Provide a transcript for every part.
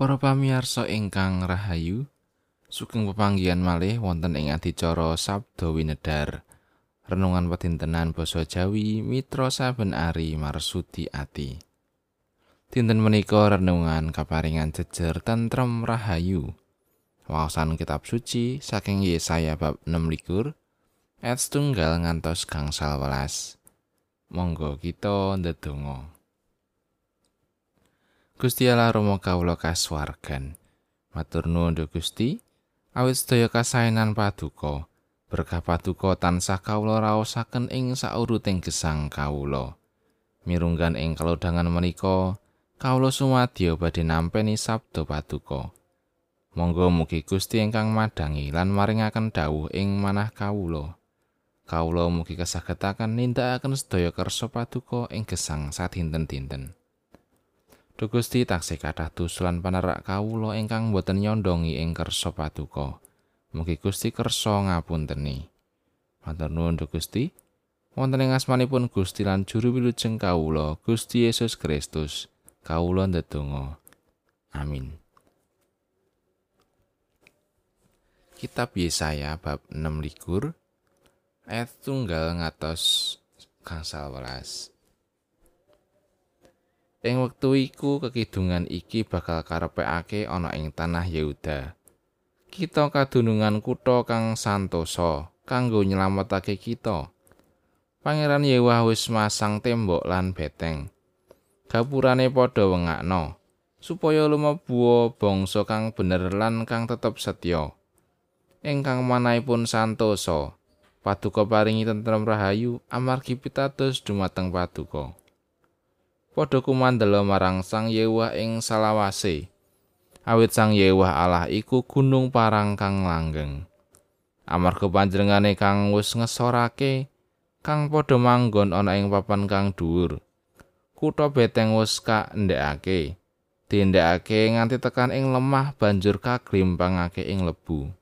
Para pamirsa ingkang rahayu, sugeng pepanggihan malih wonten ing adicara Sabda Winedar. Renungan pedintenan basa Jawi Mitra saben ari marsudi ati. Dinten menika renungan kaparingan jejer tentrem rahayu. Waosan kitab suci saking Yesaya bab 6 likur, ayat setunggal ngantos gangsal welas. Monggo kita ndedonga. Gusti Allah Rama kawula kasuwargan. Matur nuwun Gusti, awit sedaya kasainan paduka. Berkah paduka tansah kawula raosaken ing sauruting gesang kawula. Mirunggan ing kalodhangan menika, kawula sumadya badhe nampi sabda paduka. Monggo mugi Gusti ingkang madangi lan maringaken dawuh ing manah kawula. Kawula mugi kasagetaken nindakaken sedaya kersa paduka ing gesang sadinten-dinten. Duh Gusti taksih kathah tusulan panerak kawula ingkang boten nyondongi ing kersa paduka. Mugi Gusti kersa ngapunteni. Matur nuwun Gusti. Wonten ing asmanipun Gusti lan juru wilujeng kawula, Gusti Yesus Kristus. Kawula ndedonga. Amin. Kitab Yesaya bab 6 likur ayat tunggal ngatos gangsal welas. Ing wektu iku kekidungan iki bakal karepekake ana ing tanah Yehuda. kita kadunungan kutha kang santosa kanggo nyelametake kita. Pangeran Yewah wis masang tembok lan beteng. Gapurane padha wengakno supaya lumebu bangsa kang bener lan kang tetep setya. Ingkang manahipun santosa, paduka paringi tentrem rahayu amargi pitados dumateng paduka. Padha kumandela marang Sang Yewah ing salawase. awit sang Yewah Allah iku gunung parang kang langgeng. Amarga panjenengane kang wis ngesorake kang padha manggon ana ing papan kang dhuwur. Kutha beteng wis kaendhekake. Dindekake nganti tekan ing lemah banjur kaglimpangake ing lebu.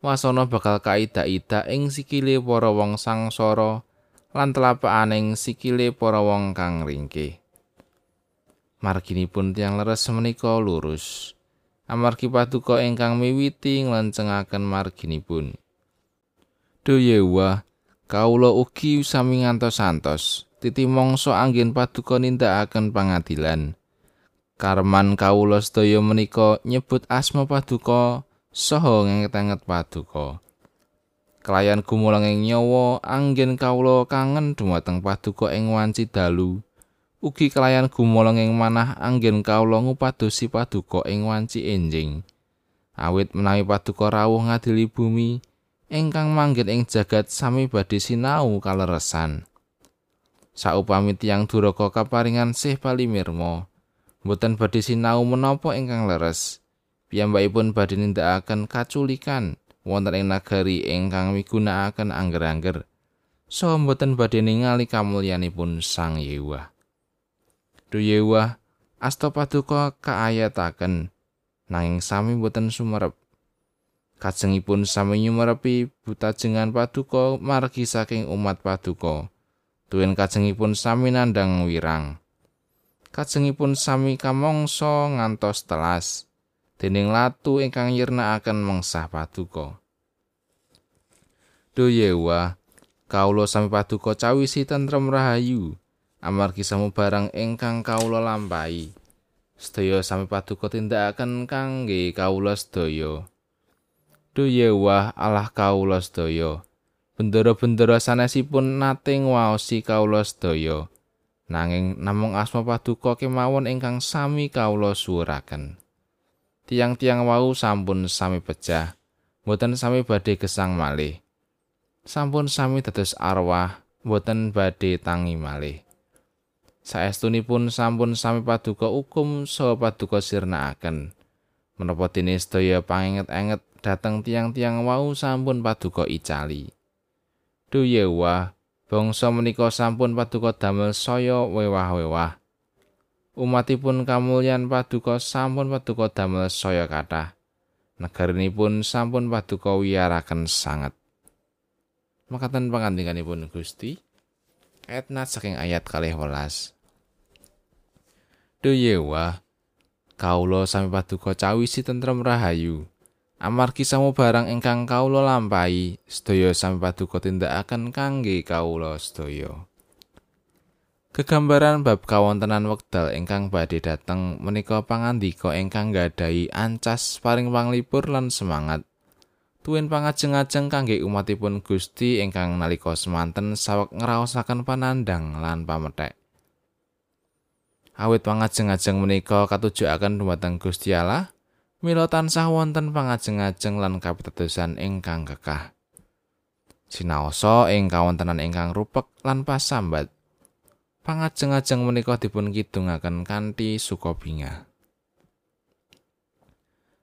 Wasana bakal kaida-ida ing sikile para wong sangsara lan telapakane sikile para wong kang ringkih. marginipun tiang leres menika lurus. Amargi paduka ingkang miwiti nglencengaken marginipun. Doyewa, kawula ugi sami ngantos-antos titi mangsa anggen paduka nindakaken pangadilan. Karman kawula sedaya menika nyebut asma paduka saha ngenget-enget paduka. Kelayan gumulang ing nyawa anggen kawula kangen dumateng paduka ing wanci dalu. ugi kelayan gumolong ing manah anggen kawula ngupadosi paduka ing wanci enjing. Awit menawi paduka rawuh ngadili bumi ingkang manggen ing jagat sami badhe sinau kaleresan. Saupami tiyang duraka kaparingan sih palimirmo mboten badhe sinau menapa ingkang leres. Piyambakipun badhe nindakaken kaculikan wonten ing nagari ingkang migunakaken angger-angger so mboten badhe ningali kamulyanipun sang yewah Duyewa asta paduka kaayataken nanging sami boten sumerep. Kajengipun sami nyumerepi butajengan paduka margi saking umat paduka. Tuwin kajengipun sami nandang wirang. Kajengipun sami kamangsa ngantos telas. Dening latu ingkang nyirnakaken mengsah paduka. Duyewa kawula sami paduka cawisi tentrem rahayu. amargi samubarang ingkang kawula lampahi. Sedaya sami paduka tindakaken kangge kawula sedaya. Duyewah Allah kawula sedaya. Bendera-bendera sanesipun nate ngwaosi kawula sedaya. Nanging namung asma paduka kemawon ingkang sami kawula suwuraken. Tiang-tiang wau sampun sami pecah. Mboten sami badhe gesang malih. Sampun sami dados arwah, mboten badhe tangi malih. saestunipun sampun sami paduka hukum saha paduka sirnakaken menapa dene sedaya panginget-enget dhateng tiang-tiang wau sampun paduka icali duyewa bangsa menika sampun paduka damel saya wewah-wewah umatipun kamulyan paduka sampun paduka damel saya kathah. Negarinipun sampun paduka wiyaraken sanget. Makaten pangandikaipun Gusti. Etna saking ayat kalih welas. Doyewa, kawula sami paduka cawisi tentrem rahayu. Amargi samubarang ingkang kawula lampahi sedaya sami paduka tindakaken kangge kawula sedaya Kegambaran bab kawontenan wekdal ingkang badhe dateng menika pangandika ingkang gadhahi ancas paring panglipur lan semangat. Tuwin pangajeng-ajeng kangge umatipun Gusti ingkang nalika semanten saweg ngraosaken panandang lan pamethek. Awit pangajeng-ajeng menika katujuaken dumateng Gusti Allah, mila tansah wonten pangajeng-ajeng lan kapitadosan ingkang kekah. Sinaosa ing kawontenan ingkang rupek lan pasambat. Pangajeng-ajeng menika dipun kidungaken kanthi sukabinga.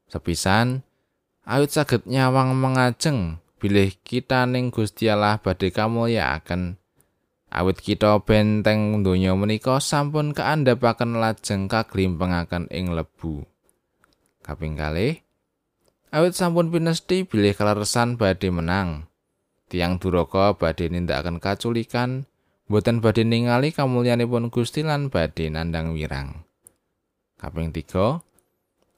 Sepisan ayut saged nyawang mengajeng bilih kita ning Gusti Allah badhe kamulyakaken. Awit kita benteng donya menika sampun kaandhapaken lajeng kaglimpengaken ing lebu. Kaping kalih, awit sampun pinesti bilih kaleresan badhe menang. Tiang duraka badhe nindakaken kaculikan, boten badhe ningali kamulyanipun Gusti lan badhe nandang wirang. Kaping 3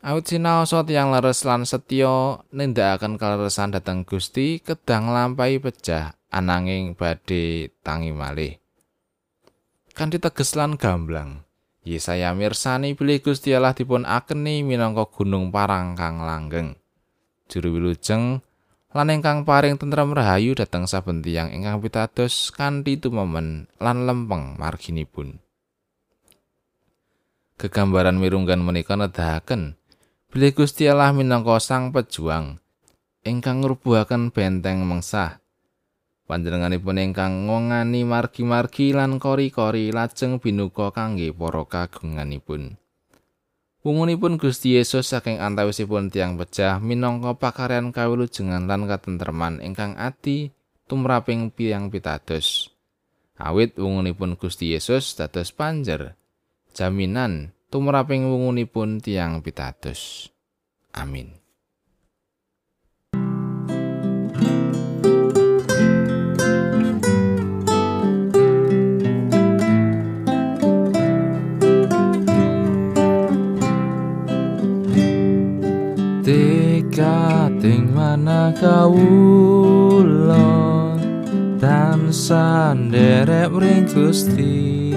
Awit sinaosa tiyang leres lan setya nindakaken kaleresan dhateng Gusti kedang lampahi pecah ananging badhe tangi malih. Kanthi teges lan gamblang, Yesaya mirsani bilih Gusti Allah dipun akeni minangka gunung parang kang langgeng. Juru wilujeng lan ingkang paring tentrem rahayu dhateng saben tiyang ingkang pitados kanthi tumemen lan lempeng marginipun. Kegambaran mirunggan menika nedahaken bilih Gusti Allah minangka sang pejuang ingkang ngrubuhaken benteng mengsah. Panjenenganipun ingkang ngongani margi-margi lan kori-kori lajeng binuka kangge para kagunganipun. Wungunipun Gusti Yesus saking antawisipun tiang pecah minangka pakaryan kawilujengan lan katentreman ingkang ati tumraping piang pitados. Awit wungunipun Gusti Yesus dados panjer jaminan tumraping wungunipun tiang pitados. Amin. Kating mana kawula tansah nderek ring Gusti.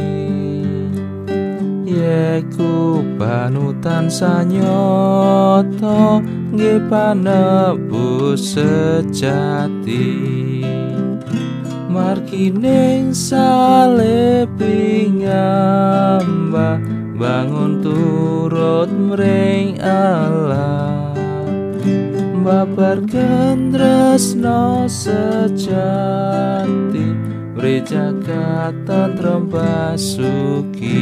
Yeku panutan sanyoto nggih panebus sejati. Markining saleping amba bangun turut mring Allah membabarkan tresno sejati Beri jagat tantra basuki